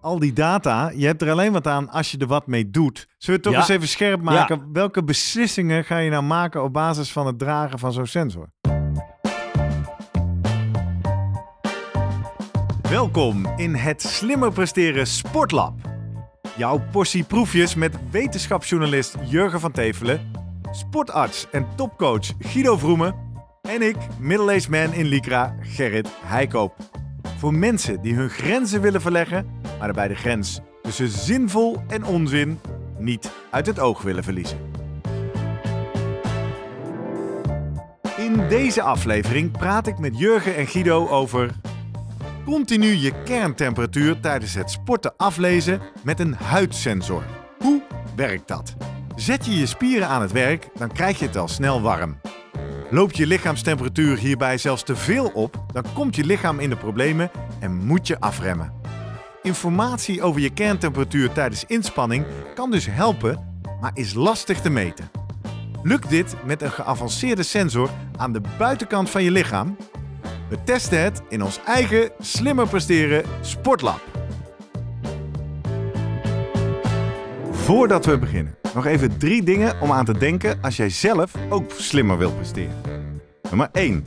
al die data, je hebt er alleen wat aan als je er wat mee doet. Zullen we toch Ja. eens even scherp maken? Welke beslissingen ga je nou maken op basis van het dragen van zo'n sensor? Welkom in het Slimmer Presteren Sportlab. Jouw portie proefjes met wetenschapsjournalist Jurgen van Tevelen, sportarts en topcoach Guido Vroemen en ik, middle-aged man in Lycra, Gerrit Heikoop. Voor mensen die hun grenzen willen verleggen, maar daarbij de grens tussen zinvol en onzin niet uit het oog willen verliezen. In deze aflevering praat ik met Jurgen en Guido over continu je kerntemperatuur tijdens het sporten aflezen met een huidsensor. Hoe werkt dat? Zet je je spieren aan het werk, dan krijg je het al snel warm. Loopt je lichaamstemperatuur hierbij zelfs te veel op, dan komt je lichaam in de problemen en moet je afremmen. Informatie over je kerntemperatuur tijdens inspanning kan dus helpen, maar is lastig te meten. Lukt dit met een geavanceerde sensor aan de buitenkant van je lichaam? We testen het in ons eigen slimmer presteren sportlab. Voordat we beginnen, nog even drie dingen om aan te denken als jij zelf ook slimmer wilt presteren. Nummer 1.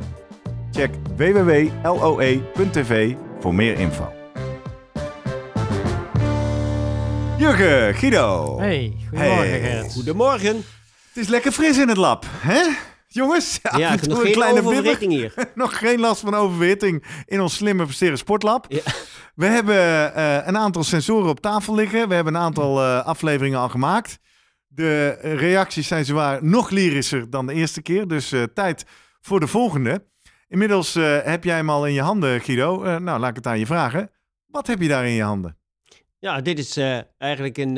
Check www.loe.tv voor meer info. Jurgen, Guido. Hey, goedemorgen Hey. Gerrit. Goedemorgen. Het is lekker fris in het lab, hè? Jongens, Ja, nog een geen kleine oververhitting hier. Nog geen last van overwitting in ons slimme presteren sportlab. Ja. We hebben eh, een aantal sensoren op tafel liggen. We hebben een aantal eh, afleveringen al gemaakt. De reacties zijn zwaar nog lyrischer dan de eerste keer. Dus eh, tijd voor de volgende. Inmiddels eh, heb jij hem al in je handen, Guido. Eh, nou, laat ik het aan je vragen. Wat heb je daar in je handen? Ja, dit is eh, eigenlijk een,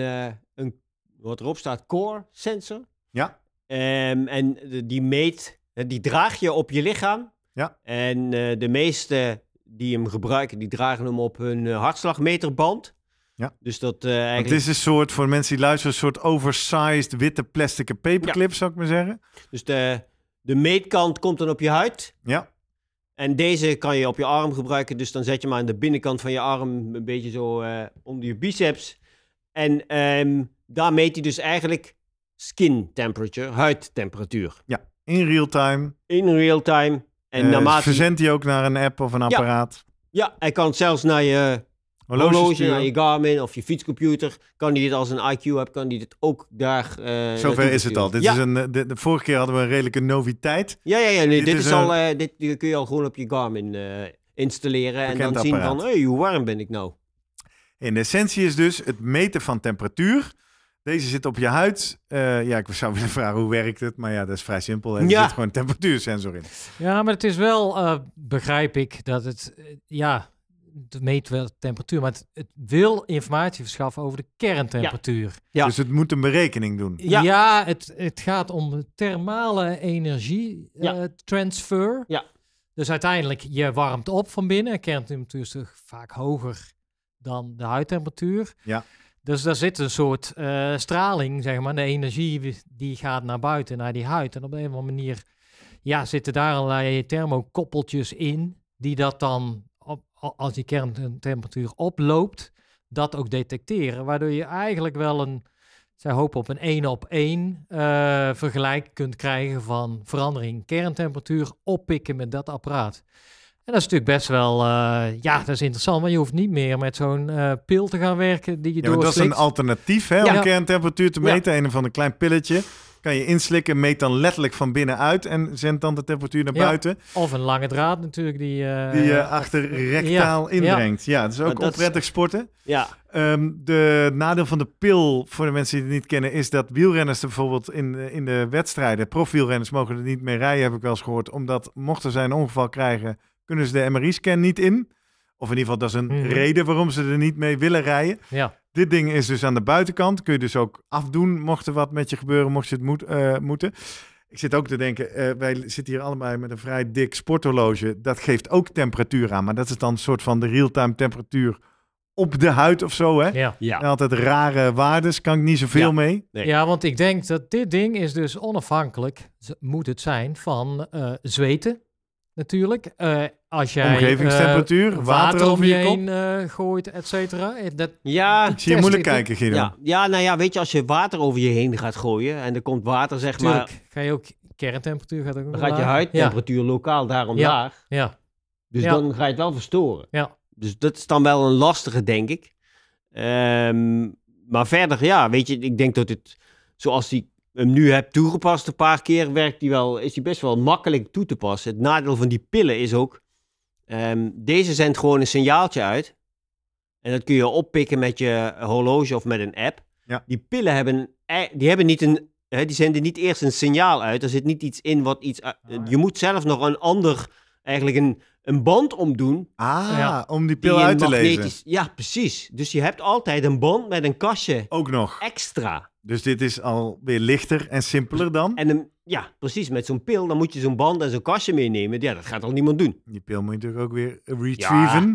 een, wat erop staat, core sensor. Ja. Ehm, en die meet, die draag je op je lichaam. Ja. En de meeste die hem gebruiken, die dragen hem op hun hartslagmeterband. Ja. Dus dat eigenlijk... Het is een soort, voor mensen die luisteren, een soort oversized witte plastic paperclip, zou ik maar zeggen. Dus de, de meetkant komt dan op je huid. Ja. En deze kan je op je arm gebruiken. Dus dan zet je hem aan de binnenkant van je arm, een beetje zo eh, onder je biceps. En ehm, daar meet hij dus eigenlijk skin temperature, huidtemperatuur. In real time. In real time. En En naarmate... verzendt hij ook naar een app of een apparaat? Ja, hij kan zelfs naar je Horloge horloge, sturen? naar je Garmin of je fietscomputer. Kan hij dit als een IQ hebt, kan hij dit ook daar... eh, Zover is het al. Dit ja. is een, eh, de, de vorige keer hadden we een redelijke noviteit. Ja, ja, ja. Nee, Dit dit, is is een al, eh, dit kun je al gewoon op je Garmin eh, installeren. En dan zien van, hey, hoe warm ben ik nou? In de essentie is dus het meten van temperatuur. Deze zit op je huid. Eh, ja, ik zou willen vragen hoe werkt het, maar ja, dat is vrij simpel. hè. Er Ja. zit gewoon een temperatuursensor in. Ja, maar het is wel, eh, begrijp ik, dat het, ja, het meet wel de temperatuur, maar het, het wil informatie verschaffen over de kerntemperatuur. Ja. Dus het moet een berekening doen. Ja. Ja, het, het gaat om de thermale energie Ja. eh, transfer. Ja. Dus uiteindelijk, je warmt op van binnen. Kerntemperatuur is toch vaak hoger dan de huidtemperatuur. Ja. Dus daar zit een soort eh, straling, zeg maar. De energie die gaat naar buiten, naar die huid. En op een of andere manier ja, zitten daar allerlei thermokoppeltjes in, die dat dan, op, als die kerntemperatuur oploopt, dat ook detecteren. Waardoor je eigenlijk wel een, zij hopen op een één op één eh, vergelijk kunt krijgen van verandering kerntemperatuur oppikken met dat apparaat. En dat is natuurlijk best wel, eh, ja, dat is interessant, maar je hoeft niet meer met zo'n eh, pil te gaan werken die je Ja, maar dat is een alternatief hè, om kerntemperatuur te Ja. meten. Een of ander klein pilletje. Kan je inslikken, meet dan letterlijk van binnenuit en zendt dan de temperatuur naar Ja. buiten. Of een lange draad natuurlijk die... eh, Die je achter rectaal ja. inbrengt. Ja, dat is ook onprettig sporten. Ja, Ehm, de nadeel van de pil, voor de mensen die het niet kennen, is dat wielrenners er bijvoorbeeld in, de- in de wedstrijden, profwielrenners mogen er niet mee rijden, heb ik wel eens gehoord. Omdat mochten zij een ongeval krijgen, kunnen ze de MRI-scan niet in. Of in ieder geval, dat is een Mhm. reden waarom ze er niet mee willen rijden. ja. Dit ding is dus aan de buitenkant. Kun je dus ook afdoen mocht er wat met je gebeuren, mocht je het moet, eh, moeten. Ik zit ook te denken, eh, wij zitten hier allebei met een vrij dik sporthorloge. Dat geeft ook temperatuur aan, maar dat is dan een soort van de real-time temperatuur op de huid of zo, hè? Ja. Ja. En altijd rare waardes, kan ik niet zoveel Ja. mee. Nee. ja, want ik denk dat dit ding is dus onafhankelijk, moet het zijn, van eh, zweten natuurlijk. Eh, als jij Omgevingstemperatuur, eh, water over je kop. heen eh, gooit, et cetera. Dat, Ja, Ik zie je moeilijk ik- kijken, Guido. ja, ja, nou ja, weet je, als je water over je heen gaat gooien en er komt water, zeg maar, ga je ook, kerntemperatuur gaat ook dan gaat je huidtemperatuur lokaal daarom Ja. laag. Ja, ja, Dus Ja. dan ga je het wel verstoren. ja. Dus dat is dan wel een lastige, denk ik. Ehm, maar verder, ja, weet je, ik denk dat het, zoals die hem nu heb toegepast een paar keer, werkt die wel, is die best wel makkelijk toe te passen. Het nadeel van die pillen is ook, ehm, deze zendt gewoon een signaaltje uit. En dat kun je oppikken met je horloge of met een app. Ja. Die pillen hebben, ei- die hebben niet een, hè, die zenden niet eerst een signaal uit. Er zit niet iets in wat iets, uit- Ah, ja. je moet zelf nog een ander, eigenlijk een, een band omdoen Ah, Ja. om die pil uit te lezen. Ja, precies. Dus je hebt altijd een band met een kastje Ook nog. extra. Dus dit is alweer lichter en simpeler dan. En een, ja, precies. Met zo'n pil, dan moet je zo'n band en zo'n kastje meenemen. Ja, dat gaat al niemand doen. Die pil moet je natuurlijk ook weer retrieven.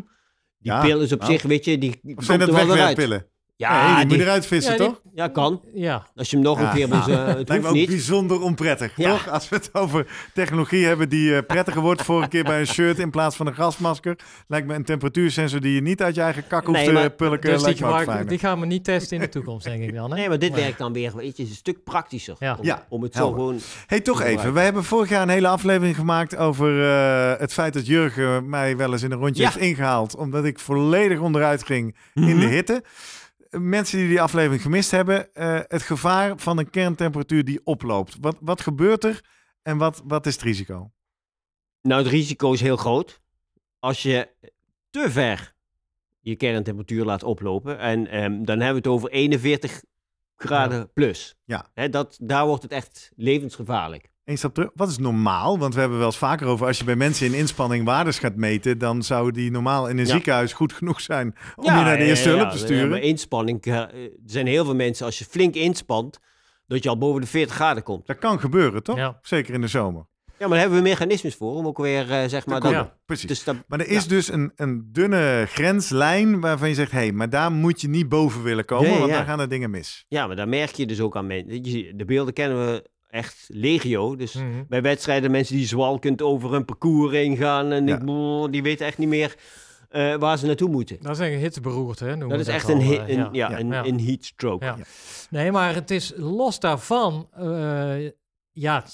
Die Ja, pil is op nou. zich, weet je, die Of komt zijn dat er wegwerppillen? Ja, die, moet je eruit vissen, Ja, die- toch? ja, kan. ja. Als je hem nog Ja. een keer wil, eh, het Lijkt me ook niet. bijzonder onprettig, Ja. toch? Als we het over technologie hebben die eh, prettiger wordt. Vorige keer bij een shirt in plaats van een gasmasker. Lijkt me een temperatuursensor die je niet uit je eigen kak hoeft Nee, te maar- pulken. Dus die, fijner. die gaan we niet testen in de toekomst, denk ik dan. Hè? Nee, maar dit werkt dan weer, weet je, een stuk praktischer. Ja. Om, Ja, om het zo helder. gewoon... Hey, toch even. Wij hebben vorig jaar een hele aflevering gemaakt over eh, het feit dat Jurgen mij wel eens in een rondje Ja. heeft ingehaald. Omdat ik volledig onderuit ging in de Mhm. hitte. Mensen die die aflevering gemist hebben, eh, het gevaar van een kerntemperatuur die oploopt. Wat, wat gebeurt er en wat, wat is het risico? Nou, het risico is heel groot. Als je te ver je kerntemperatuur laat oplopen. En ehm, dan hebben we het over 41 graden plus. Ja. Dat, daar wordt het echt levensgevaarlijk. Eén stap terug. Wat is normaal? Want we hebben wel eens vaker over, als je bij mensen in inspanning waardes gaat meten, dan zou die normaal in een Ja. ziekenhuis goed genoeg zijn om je naar de eerste ja, hulp ja, te ja, sturen. maar inspanning, eh, er zijn heel veel mensen, als je flink inspant, dat je al boven de 40 graden komt. Dat kan gebeuren, toch? Ja. Zeker in de zomer. Ja, maar daar hebben we mechanismes voor, om ook weer, eh, zeg maar, Dat. Precies. dus dat, Maar er is dus een, een dunne grenslijn waarvan je zegt, hé, hey, maar daar moet je niet boven willen komen, Ja, ja, want ja. dan gaan er dingen mis. ja, maar daar merk je dus ook aan mensen. De beelden kennen we echt legio, dus... Mhm. Bij wedstrijden mensen die zwalkend over een parcours heen gaan en Ja. ik, brrr, die weten echt niet meer eh, waar ze naartoe moeten. Dat is een hitsberoerte, hè? Dat is echt al, een, hi- eh, een, ja. ja, Ja. een, een heat stroke. Ja. Nee, maar het is los daarvan, eh, ja,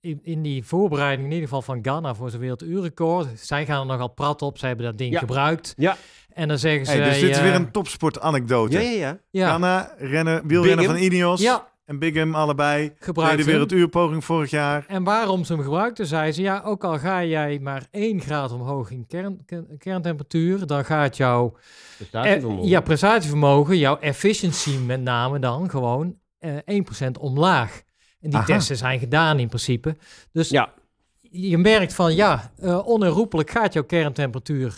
in, in die voorbereiding in ieder geval van Ghana voor zijn werelduurrecord, zij gaan er nogal prat op, zij hebben dat ding Ja. gebruikt. Ja. En dan zeggen ze... Hey, dus dit is eh, weer een topsport-anekdote. Ja, ja, ja. Ja, Ganna, rennen, wielrennen Big van Ineos ja en Bigham allebei. gebruikt Tweede hem. werelduurpoging vorig jaar. En waarom ze hem gebruikten, zei ze, ja, ook al ga jij maar 1 graad omhoog in kern, kern- kerntemperatuur, dan gaat jouw Prestatievermogen. eh, ja, prestatievermogen, jouw efficiency met name dan gewoon eh 1% omlaag. En die Aha. testen zijn gedaan in principe. Dus Ja. je merkt van, ja, eh onherroepelijk gaat jouw kerntemperatuur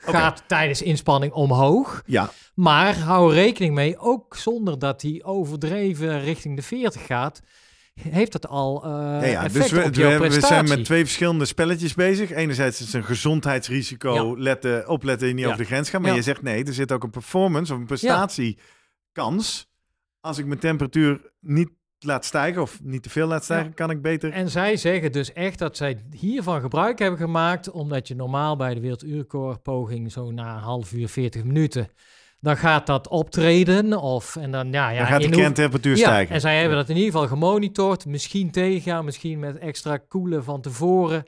gaat tijdens inspanning omhoog. Ja, Maar hou rekening mee, ook zonder dat die overdreven richting de 40 gaat, heeft dat al eh ja, ja. effect dus we, zijn met twee verschillende spelletjes bezig. Enerzijds is het een gezondheidsrisico, letten, opletten je niet Ja. over de grens gaan. Maar Ja. je zegt nee, er zit ook een performance of een prestatiekans. Als ik mijn temperatuur niet laat stijgen of niet te veel laat stijgen, Ja. kan ik beter... En zij zeggen dus echt dat zij hiervan gebruik hebben gemaakt, omdat je normaal bij de werelduurrecordpoging zo na een half uur, 40 minuten, dan gaat dat optreden of en dan ja, ja dan gaat de kerntemperatuur ja, stijgen. en zij hebben dat in ieder geval gemonitord, misschien tegengaan, misschien met extra koelen van tevoren,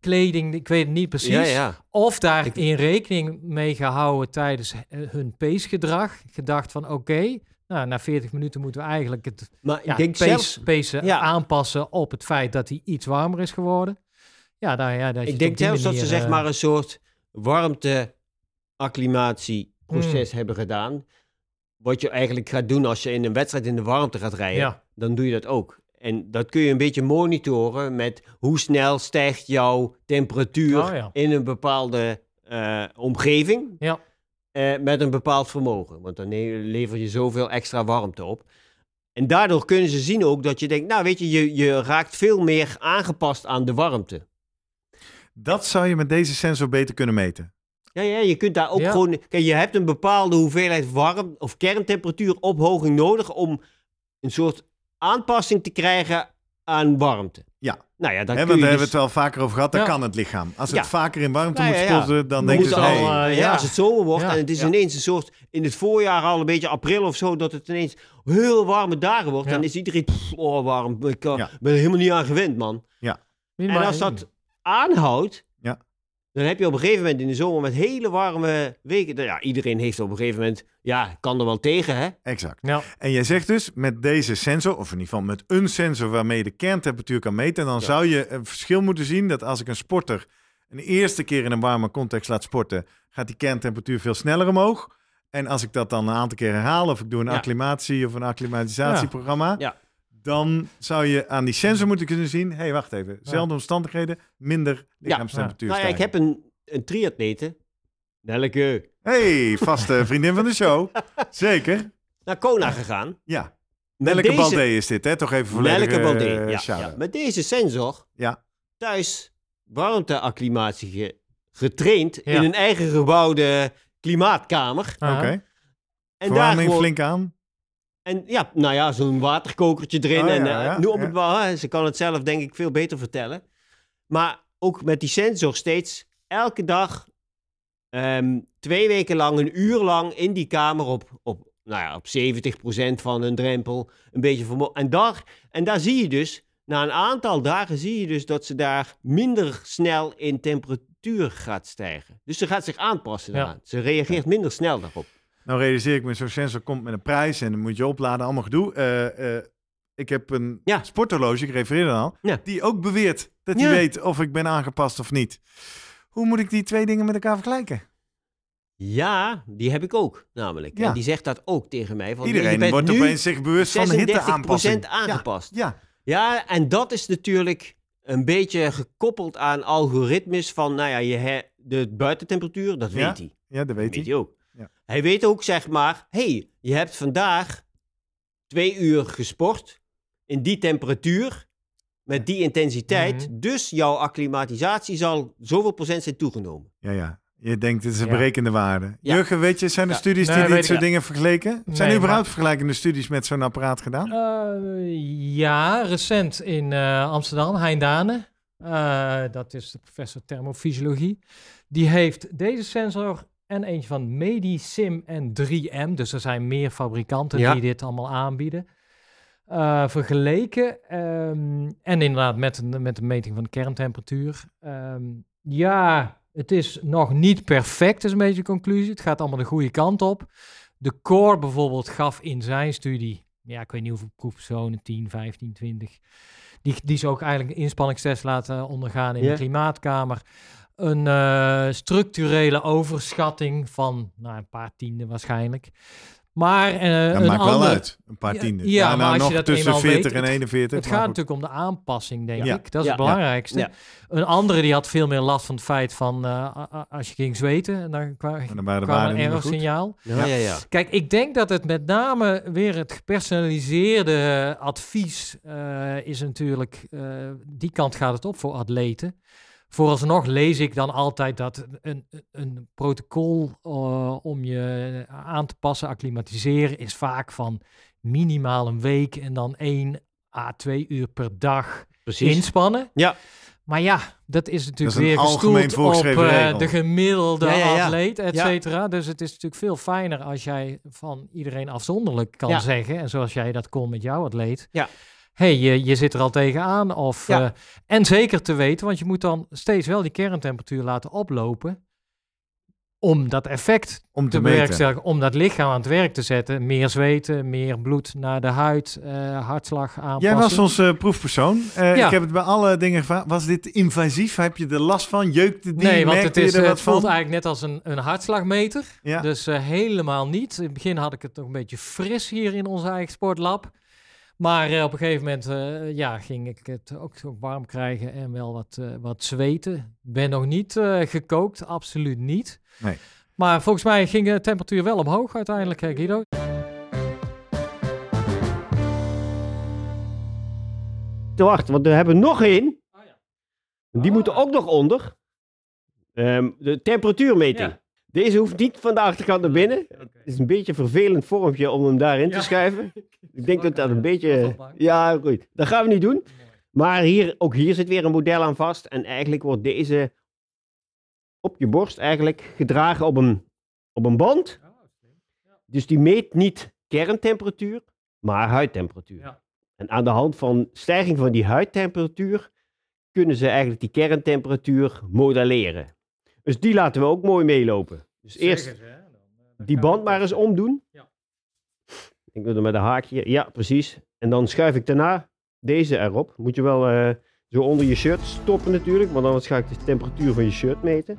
kleding, ik weet het niet precies. Ja, ja. Of daar Ik- in rekening mee gehouden tijdens eh, hun pacegedrag. Gedacht van oké, nou, na 40 minuten moeten we eigenlijk het Maar ja, ik denk pace, zelfs... pace Ja. aanpassen op het feit dat hij iets warmer is geworden. Ja, daar, ja, dat Ik denk zelfs dat ze zeg eh, maar een soort warmte-acclimatieproces hebben gedaan. Wat je eigenlijk gaat doen als je in een wedstrijd in de warmte gaat rijden, Ja. dan doe je dat ook. En dat kun je een beetje monitoren met hoe snel stijgt jouw temperatuur Oh, in een bepaalde eh, omgeving. Ja. Eh, met een bepaald vermogen. Want dan lever je zoveel extra warmte op. En daardoor kunnen ze zien ook dat je denkt, nou weet je, je, je raakt veel meer aangepast aan de warmte. Dat zou je met deze sensor beter kunnen meten. Ja, ja, je kunt daar ook Ja. gewoon... Kijk, je hebt een bepaalde hoeveelheid warm of kerntemperatuur ophoging nodig om een soort aanpassing te krijgen aan warmte. Ja. Nou ja, dan kun want daar hebben dus... we het wel vaker over gehad. Dat Ja. kan het lichaam. Als het Ja. vaker in warmte Nou moet ja, ja. sporten, dan denk je... moeten Hey, al, eh, ja, ja. als het zomer wordt Ja. en het is Ja. ineens een soort... In het voorjaar al een beetje april of zo, dat het ineens heel warme dagen wordt. Ja. Dan is iedereen, pff, oh warm, ik eh, Ja. ben er helemaal niet aan gewend, man. En Maar- als dat aanhoudt, Ja. Dan heb je op een gegeven moment in de zomer met hele warme weken... Ja, iedereen heeft op een gegeven moment, ja, kan er wel tegen, hè? Exact. Ja. En jij zegt dus met deze sensor, of in ieder geval met een sensor waarmee je de kerntemperatuur kan meten, dan Ja. zou je een verschil moeten zien dat als ik een sporter een eerste keer in een warme context laat sporten, gaat die kerntemperatuur veel sneller omhoog. En als ik dat dan een aantal keer herhaal, of ik doe een Ja. acclimatie of een acclimatisatieprogramma, Ja. Dan zou je aan die sensor moeten kunnen zien, hé, hey, wacht even, zelfde omstandigheden, minder lichaamstemperatuur Nou ja, ik heb een, een triatlete, Nelleke, hey, vaste vriendin van de show. Zeker. naar Kona gegaan. Ja. Met Nelleke deze- is dit, hè? Toch even volledig Nelleke Baldé, eh, ja, ja. Met deze sensor Ja. thuis warmteacclimatie ge- getraind Ja. in een eigen gebouwde klimaatkamer. Oké. En daar gewoon, flink aan. En ja, nou ja, zo'n waterkokertje erin. Oh, en ja, eh, ja, noem ja. het wel, hè. ze kan het zelf denk ik veel beter vertellen. Maar ook met die sensor steeds elke dag ehm, twee weken lang, een uur lang in die kamer op, op, nou ja, op 70% van een drempel. Een beetje en, daar, en daar zie je dus, na een aantal dagen zie je dus dat ze daar minder snel in temperatuur gaat stijgen. Dus ze gaat zich aanpassen Ja. daaraan. Ze reageert minder snel daarop. Nou realiseer ik me, zo'n sensor komt met een prijs en dan moet je opladen, allemaal gedoe. Eh, eh, ik heb een Ja. sporthorloge, ik refereerde al, Ja. die ook beweert dat hij Ja. weet of ik ben aangepast of niet. Hoe moet ik die twee dingen met elkaar vergelijken? Ja, die heb ik ook, namelijk. Ja. En die zegt dat ook tegen mij. Van, Iedereen je wordt opeens zich bewust van 36% hitteaanpassing. aangepast. Ja, Ja, en dat is natuurlijk een beetje gekoppeld aan algoritmes van, nou ja, je de buitentemperatuur, dat Ja, weet hij. ja, dat Dat weet weet hij. hij ook. Hij weet ook, zeg maar, hey, je hebt vandaag twee uur gesport in die temperatuur, met die intensiteit, Mhm. dus jouw acclimatisatie zal zoveel procent zijn toegenomen. Ja, ja. Je denkt, het is een Ja. berekende waarde. Ja. Jurgen, weet je, zijn er Ja. studies Nee, die dit soort dingen vergeleken? Zijn Nee, er überhaupt maar- vergelijkende studies met zo'n apparaat gedaan? Eh, ja, recent in eh, Amsterdam, Hein Dane. Eh, dat is de professor thermofysiologie. Die heeft deze sensor en eentje van Medisim en 3M. Dus er zijn meer fabrikanten Ja. die dit allemaal aanbieden. eh, vergeleken. Ehm, en inderdaad met, een, met de meting van de kerntemperatuur. Ehm, ja, het is nog niet perfect, is een beetje de conclusie. Het gaat allemaal de goede kant op. De Core bijvoorbeeld gaf in zijn studie, ja, ik weet niet hoeveel proefpersonen, 10, 15, 20. Die, die ze ook eigenlijk een inspanningstest laten ondergaan in de klimaatkamer. Een eh, structurele overschatting van nou, een paar tienden waarschijnlijk. Maar eh Dat een maakt wel uit. Een paar Ja, tienden. ja, nou, maar als nog je dat tussen eenmaal 40 weet, en 41. Het gaat goed. natuurlijk om de aanpassing, denk Ja. ik. Dat is Ja. het belangrijkste. Ja. Een andere die had veel meer last van het feit van eh, als je ging zweten, dan kwam waarden een ja, ja. Kijk, ik denk dat het met name weer het gepersonaliseerde advies eh, is natuurlijk, eh, die kant gaat het op voor atleten. Vooralsnog lees ik dan altijd dat een, een protocol eh, om je aan te passen, acclimatiseren, is vaak van minimaal een week en dan één à twee uur per dag Precies. inspannen. Ja. Maar ja, dat is natuurlijk Dat is weer gestoeld op voorgeschreven eh, regel. de gemiddelde Ja, ja, ja. atleet, et Ja. cetera. Dus het is natuurlijk veel fijner als jij van iedereen afzonderlijk kan Ja. zeggen. En zoals jij dat kon met jouw atleet. Ja. Hey, je, je zit er al tegenaan. Of, Ja. eh, en zeker te weten, want je moet dan steeds wel die kerntemperatuur laten oplopen. Om dat effect Om te bewerkstelligen, om dat lichaam aan het werk te zetten. Meer zweten, meer bloed naar de huid, eh, hartslag aanpassen. Jij was onze proefpersoon. Eh, Ja. Ik heb het bij alle dingen gevraagd. Was dit invasief? Heb je er last van? Jeukte die? Nee, want het, is, het voelt eigenlijk net als een, een hartslagmeter. Ja. Dus helemaal niet. In het begin had ik het nog een beetje fris hier in ons eigen sportlab. Maar eh, op een gegeven moment eh, ja, ging ik het ook, ook warm krijgen en wel wat, eh, wat zweten. Ik ben nog niet eh, gekookt, absoluut niet. Nee. Maar volgens mij ging de temperatuur wel omhoog uiteindelijk, hè, Guido. Te wachten, want we hebben nog één. Die moeten ook nog onder. Ehm, de temperatuurmeting. Ja. Deze hoeft niet van de achterkant naar binnen. Het is een beetje een vervelend vormpje om hem daarin te schuiven. Ik denk dat dat een beetje... Afvalbank. Ja, goed. Dat gaan we niet doen. Maar hier, ook hier zit weer een model aan vast. En eigenlijk wordt deze op je borst eigenlijk gedragen op een, op een band. Dus die meet niet kerntemperatuur, maar huidtemperatuur. Ja. En aan de hand van stijging van die huidtemperatuur kunnen ze eigenlijk die kerntemperatuur modelleren. Dus die laten we ook mooi meelopen. Dus eerst die band maar eens omdoen. Ja. Ik dat we met een haakje. Ja, precies. En dan schuif ik daarna deze erop. Moet je wel eh, zo onder je shirt stoppen natuurlijk, want anders ga ik de temperatuur van je shirt meten.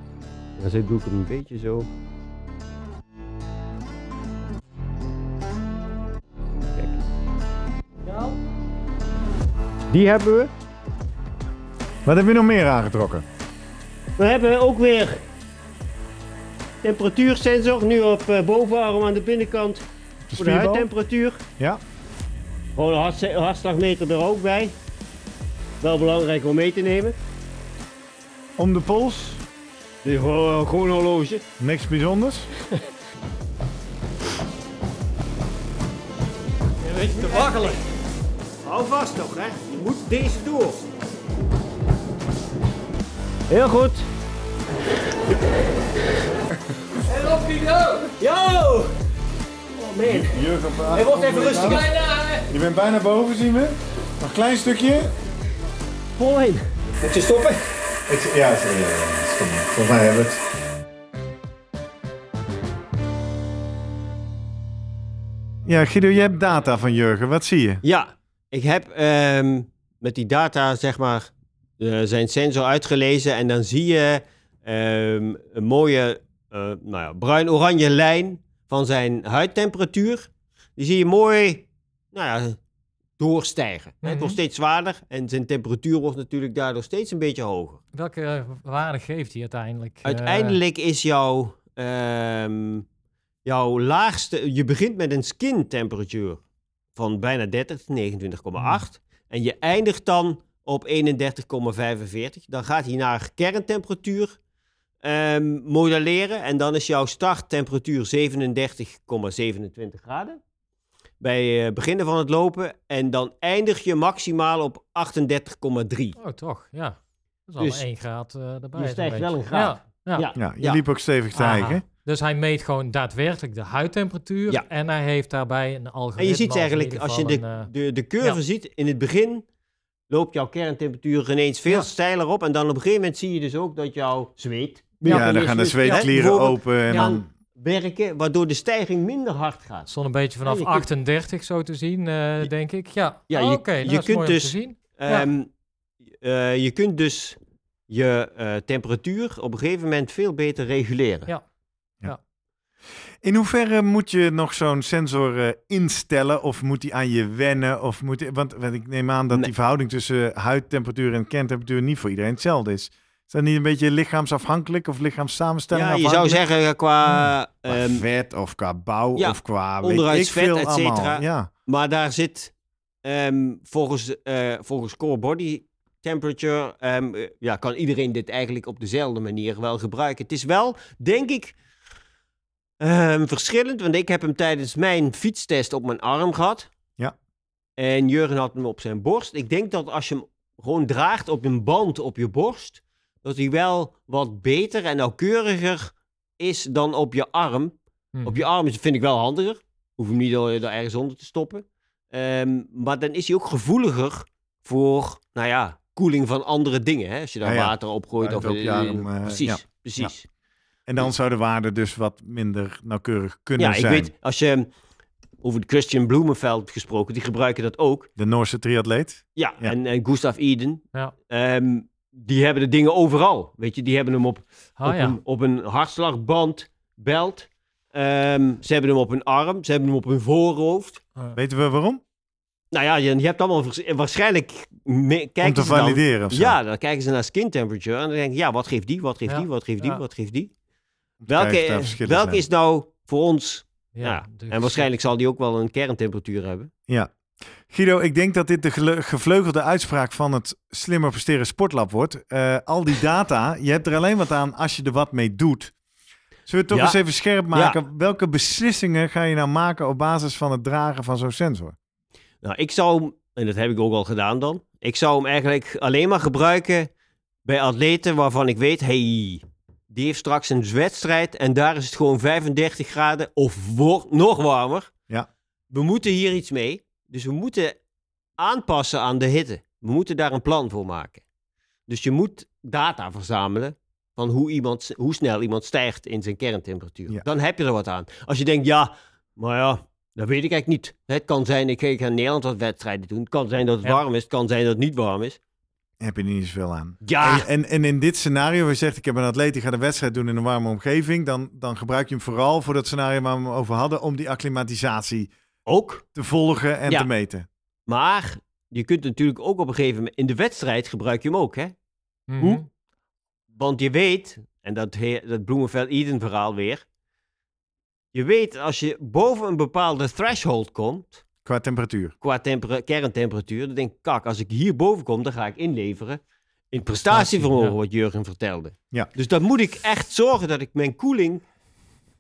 En dan doe ik hem een beetje zo. Kijk. Die hebben we. Wat heb je nog meer aangetrokken? We hebben ook weer temperatuursensor. Nu op eh, bovenarm aan de binnenkant voor de huidtemperatuur. Ja. Gewoon een hartslagmeter er ook bij. Wel belangrijk om mee te nemen. Om de pols? Dus gewoon, gewoon een horloge. Niks bijzonders? Een beetje te waggelen. Hou vast nog, hè. Je moet deze door. Heel goed. En op Guido! Yo! Oh man. Jurgen, Hij wordt even rustig. Je bent bijna boven, zien we. Nog een klein stukje. Volheen. Moet je stoppen? Ik, ja, sorry. ja. Volgens mij hebben we het. Ja, Guido, je hebt data van Jurgen. Wat zie je? Ja, ik heb ehm, met die data zeg maar zijn sensor uitgelezen en dan zie je ehm, een mooie eh, nou ja, bruin-oranje lijn van zijn huidtemperatuur. Die zie je mooi nou ja, doorstijgen. Het Mhm. wordt steeds zwaarder en zijn temperatuur wordt natuurlijk daardoor steeds een beetje hoger. Welke eh, waarde geeft hij uiteindelijk? Eh, Uiteindelijk is jouw, ehm, jouw laagste... Je begint met een skin temperatuur van bijna 30, 29,8. En je eindigt dan op 31,45. Dan gaat hij naar kerntemperatuur ehm, modelleren. En dan is jouw starttemperatuur 37,27 graden. Bij het beginnen van het lopen. En dan eindig je maximaal op 38,3. Oh, toch? Ja. Dat is al Dus 1 graad eh erbij. je stijgt wel een graad. Ja. ja. Ja, je Ja. liep ook stevig te Aha. eigen. Dus hij meet gewoon daadwerkelijk de huidtemperatuur. Ja. En hij heeft daarbij een algoritme. En je ziet eigenlijk, als je de, een, eh, de, de curve ja. ziet, in het begin loopt jouw kerntemperatuur ineens veel Ja. steiler op. En dan op een gegeven moment zie je dus ook dat jouw zweet... Ja, meer dan gaan de dus- zweetklieren open. En dan, werken, waardoor de stijging minder hard gaat. Stond een beetje vanaf Ja, je kunt- 38 zo te zien, eh, denk ik. Ja, Ja, Oh, je- oké. nou, je dat is kunt dus- te zien. Ja. Ehm, eh, je kunt dus je eh, temperatuur op een gegeven moment veel beter reguleren. Ja. In hoeverre moet je nog zo'n sensor eh, instellen? Of moet die aan je wennen? Of moet die- want, want ik neem aan dat Nee. die verhouding tussen huidtemperatuur en kerntemperatuur niet voor iedereen hetzelfde is. Is dat niet een beetje lichaamsafhankelijk of lichaamssamenstelling Ja, je zou zeggen eh, qua... Qua ehm, vet of qua bouw ja, of qua weet onderhuids ik vet, veel et allemaal. cetera. Ja. Maar daar zit ehm, volgens, eh, volgens core body temperature, ehm, eh, ja, kan iedereen dit eigenlijk op dezelfde manier wel gebruiken. Het is wel, denk ik, ehm, verschillend, want ik heb hem tijdens mijn fietstest op mijn arm gehad. Ja. En Jurgen had hem op zijn borst. Ik denk dat als je hem gewoon draagt op een band op je borst, dat hij wel wat beter en nauwkeuriger is dan op je arm. Hm. Op je arm is- vind ik wel handiger. Hoef hem niet er er ergens onder te stoppen. Ehm, maar dan is hij ook gevoeliger voor, nou ja, koeling van andere dingen. Hè? Als je daar Ja, ja. water op gooit. Buiten Of, op je arm, precies, ja. precies. En dan zou de waarde dus wat minder nauwkeurig kunnen Ja, ik zijn. weet, als je over de Christian Blumenfeld gesproken, die gebruiken dat ook. De Noorse triatleet. Ja, Ja. En, en Gustav Eden, Ja. ehm, die hebben de dingen overal. Weet je, die hebben hem op, Ah, op, ja. een, op een hartslagband, belt. Ehm, ze hebben hem op hun arm, ze hebben hem op hun voorhoofd. Weten we waarom? Nou ja, je, je hebt allemaal waarschijnlijk me- Om kijken te ze dan- valideren of zo. Ja, dan kijken ze naar skin temperature en dan denken ja, wat geeft die, wat geeft Ja, die, wat geeft die, wat geeft die. Welke, is nou voor ons... Ja, Ja, dus- en waarschijnlijk zal die ook wel een kerntemperatuur hebben. Ja. Guido, ik denk dat dit de gevleugelde uitspraak van het Slimmer Presteren Sportlab wordt. Eh, al die data, je hebt er alleen wat aan als je er wat mee doet. Zullen we het toch Ja. eens even scherp maken? Welke beslissingen ga je nou maken op basis van het dragen van zo'n sensor? Nou, ik zou hem, en dat heb ik ook al gedaan dan, ik zou hem eigenlijk alleen maar gebruiken bij atleten waarvan ik weet, hey, die heeft straks een wedstrijd en daar is het gewoon 35 graden of wo- nog warmer. Ja. We moeten hier iets mee, dus we moeten aanpassen aan de hitte. We moeten daar een plan voor maken. Dus je moet data verzamelen van hoe, iemand, hoe snel iemand stijgt in zijn kerntemperatuur. Ja. Dan heb je er wat aan. Als je denkt, ja, maar ja, dat weet ik eigenlijk niet. Het kan zijn, ik ga in Nederland wat wedstrijden doen. Het kan zijn dat het Ja. warm is. Het kan zijn dat het niet warm is. Heb je er niet zoveel aan. Ja, En, en, en in dit scenario, waar je zegt, ik heb een atleet die gaat een wedstrijd doen in een warme omgeving, dan, dan gebruik je hem vooral voor dat scenario waar we hem over hadden, om die acclimatisatie ook. te volgen en Ja. te meten. Maar je kunt natuurlijk ook op een gegeven moment... In de wedstrijd gebruik je hem ook, hè? Mhm. Hoe? Want je weet, en dat, dat Bloemenveld-Eden verhaal weer... Je weet, als je boven een bepaalde threshold komt... Qua temperatuur. qua tempera- kerntemperatuur. Dan denk ik, kak, als ik hier boven kom, dan ga ik inleveren in prestatievermogen, ja. wat Jurgen vertelde. Ja. Dus dan moet ik echt zorgen dat ik mijn koeling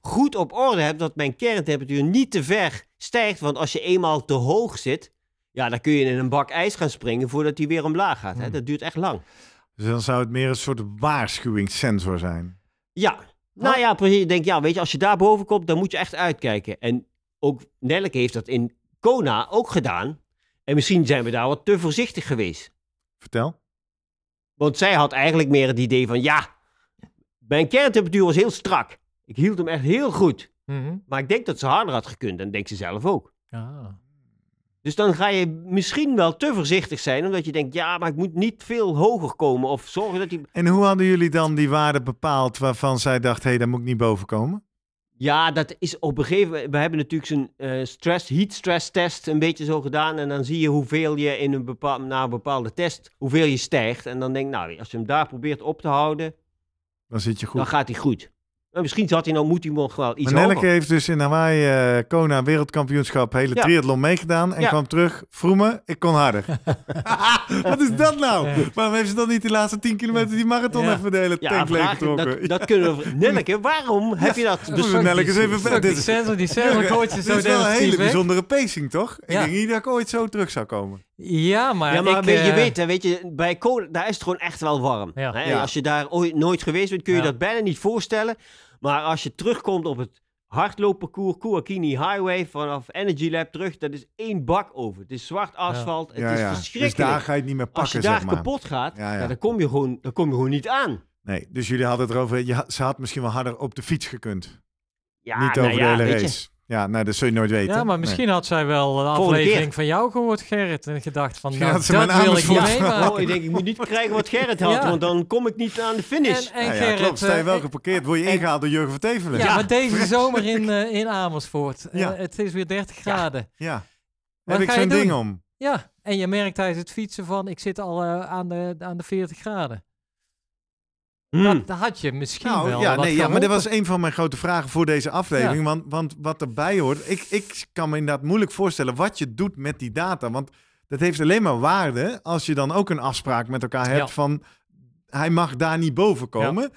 goed op orde heb, dat mijn kerntemperatuur niet te ver stijgt. Want als je eenmaal te hoog zit, ja, dan kun je in een bak ijs gaan springen voordat die weer omlaag gaat. Hè? Hmm. Dat duurt echt lang. Dus dan zou het meer een soort waarschuwingssensor zijn. Ja, nou ja, precies. Ik denk, ja, weet je, als je daar boven komt, dan moet je echt uitkijken. En ook Nelleke heeft dat in Kona ook gedaan. En misschien zijn we daar wat te voorzichtig geweest. Vertel. Want zij had eigenlijk meer het idee van, ja, mijn kerntemperatuur was heel strak. Ik hield hem echt heel goed. Mhm. Maar ik denk dat ze harder had gekund. En denkt ze zelf ook. Ah. Dus dan ga je misschien wel te voorzichtig zijn. Omdat je denkt, ja, maar ik moet niet veel hoger komen. Of zorgen dat die... En hoe hadden jullie dan die waarde bepaald waarvan zij dacht, hé, hey, daar moet ik niet boven komen? Ja, dat is op een gegeven moment... We hebben natuurlijk zo'n eh, stress, heat stress test een beetje zo gedaan. En dan zie je hoeveel je in een bepaal, na een bepaalde test, hoeveel je stijgt. En dan denk ik, nou, als je hem daar probeert op te houden, Dan zit je goed. dan gaat hij goed. En misschien zat hij nou, moet hij nog wel iets Maar Nelleke hoger. heeft dus in Hawaii eh, Kona wereldkampioenschap hele Ja. triathlon meegedaan en Ja. kwam terug. Vroemen, ik kon harder. Wat is dat nou? Waarom heeft ze dan niet de laatste 10 kilometer die marathon Ja. even de hele Ja, tank leeg vraag, getrokken? dat, dat kunnen we... Nelleke, waarom heb je dat... Ja, we Nelleke eens even verder. die Dit is- sensor, die sensor gooit je Dit zo is wel een hele bijzondere pacing, toch? Ik Ja. denk niet dat ik ooit zo terug zou komen. Ja, maar, ja, maar ik, weet, je eh, weet, hè, weet je, bij Kona, daar is het gewoon echt wel warm. Ja. Hè? Ja. Als je daar ooit nooit geweest bent, kun je Ja. dat bijna niet voorstellen. Maar als je terugkomt op het hardloopparcours Kuakini Highway vanaf Energy Lab terug, dat is één bak over. Het is zwart asfalt, het is ja. verschrikkelijk. Dus daar ga je het niet meer als pakken, je daar zeg maar. kapot gaat, dan, kom je gewoon, dan kom je gewoon niet aan. Nee, dus jullie hadden het erover. Je, ze had misschien wel harder op de fiets gekund. Ja, niet nou over ja, de hele race. Ja, nou, dat zul je nooit weten. Ja, maar misschien had zij wel een aflevering van jou gehoord, Gerrit. En gedacht van, nou, dat wil ik niet meemaken. Oh, ik denk, ik moet niet krijgen wat Gerrit had, Ja. want dan kom ik niet aan de finish. En, en Ja, ja, Gerrit, klopt. Sta je eh, wel geparkeerd, word je en- ingehaald door Jurgen Vertevelen. ja, Ja. maar deze zomer in, eh, in Amersfoort. Eh, Ja. het is weer 30 graden. ja. Heb ik zo'n ding om? Ja, en je merkt tijdens het fietsen van, ik zit al eh, aan, de, aan de 40 graden. Hmm. Dat, dat had je misschien Nou, wel ja, nee, ja, maar dat was een van mijn grote vragen voor deze aflevering. Want, want wat erbij hoort, ik, ik kan me inderdaad moeilijk voorstellen wat je doet met die data. Want dat heeft alleen maar waarde als je dan ook een afspraak met elkaar hebt Ja. van hij mag daar niet boven komen.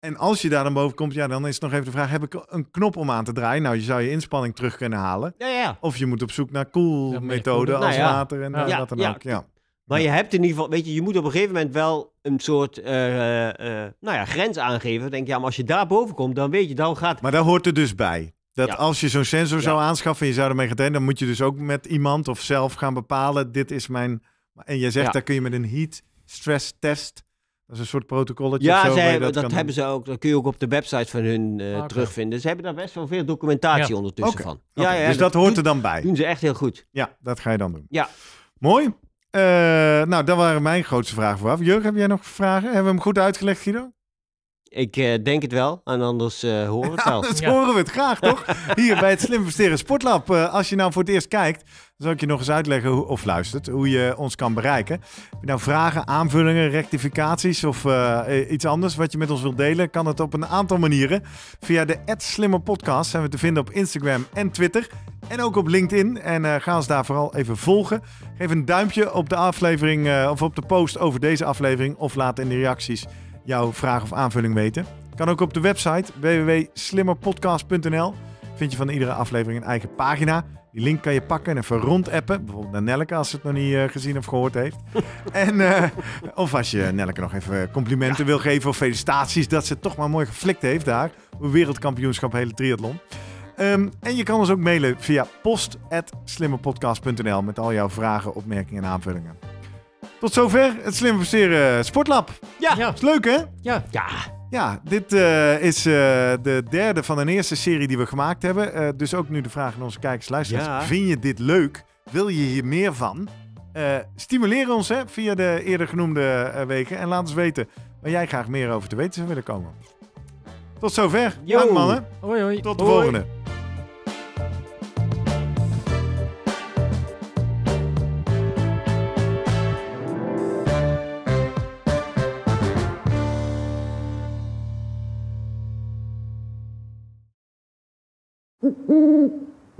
En als je daar dan boven komt, ja, dan is nog even de vraag: heb ik een knop om aan te draaien? Nou, je zou je inspanning terug kunnen halen. Ja, ja. Of je moet op zoek naar cool methoden als Nou water en eh, wat dan ja. ook. Ja. Maar Ja. je hebt in ieder geval, weet je, je moet op een gegeven moment wel een soort eh, eh, eh, nou ja, grens aangeven. Denk je, ja, maar als je daar boven komt, dan weet je, dan gaat. Maar daar hoort er dus bij. Dat Ja. als je zo'n sensor Ja. zou aanschaffen en je zou ermee gaan trainen, dan moet je dus ook met iemand of zelf gaan bepalen, dit is mijn... En jij zegt, Ja. daar kun je met een heat stress test, dat is een soort protocolletje Ja, zo, zij, je dat, dat, kan hebben ze ook. Dat kun je ook op de website van hun eh, Oké. terugvinden. Ze hebben daar best wel veel documentatie Ja. ondertussen Oké. van. Oké, dus dat hoort doen, er dan bij. doen ze echt heel goed. Ja, dat ga je dan doen. Ja. Mooi. Eh, nou, dat waren mijn grootste vragen vooraf. Jurgen, heb jij nog vragen? Hebben we hem goed uitgelegd, Guido? Ik eh, denk het wel, en anders eh, horen we het wel. Dat Ja. horen we het graag, toch? Hier bij het Slim Versteren Sportlab. Eh, als je nou voor het eerst kijkt, dan zal ik je nog eens uitleggen, hoe, of luistert, hoe je ons kan bereiken. Heb je nou vragen, aanvullingen, rectificaties of iets anders wat je met ons wilt delen, kan het op een aantal manieren. Via de Slimmer Podcast zijn we te vinden op Instagram en Twitter. En ook op LinkedIn. En eh, ga ons daar vooral even volgen. Geef een duimpje op de aflevering eh, of op de post over deze aflevering. Of laat in de reacties jouw vraag of aanvulling weten. Kan ook op de website www.slimmerpodcast.nl. Vind je van iedere aflevering een eigen pagina. Die link kan je pakken en even rondappen. Bijvoorbeeld naar Nelke als ze het nog niet eh, gezien of gehoord heeft. en, eh, of als je Nelke nog even complimenten wil geven of felicitaties dat ze het toch maar mooi geflikt heeft daar. Wereldkampioenschap hele triathlon. Ehm, en je kan ons ook mailen via post.slimmerpodcast.nl met al jouw vragen, opmerkingen en aanvullingen. Tot zover het Slim Versteren Sportlab. Ja. Ja, Is leuk hè? ja. Ja, Ja, dit eh, is eh, de derde van een eerste serie die we gemaakt hebben. Eh, dus ook nu de vraag aan onze kijkers en luisteraars. Ja. Vind je dit leuk? Wil je hier meer van? Eh, stimuleer ons hè, via de eerder genoemde eh, wegen. En laat ons weten waar jij graag meer over te weten zou willen komen. Tot zover. Yo. Dank mannen. Hoi, hoi. Tot de Hoi. volgende.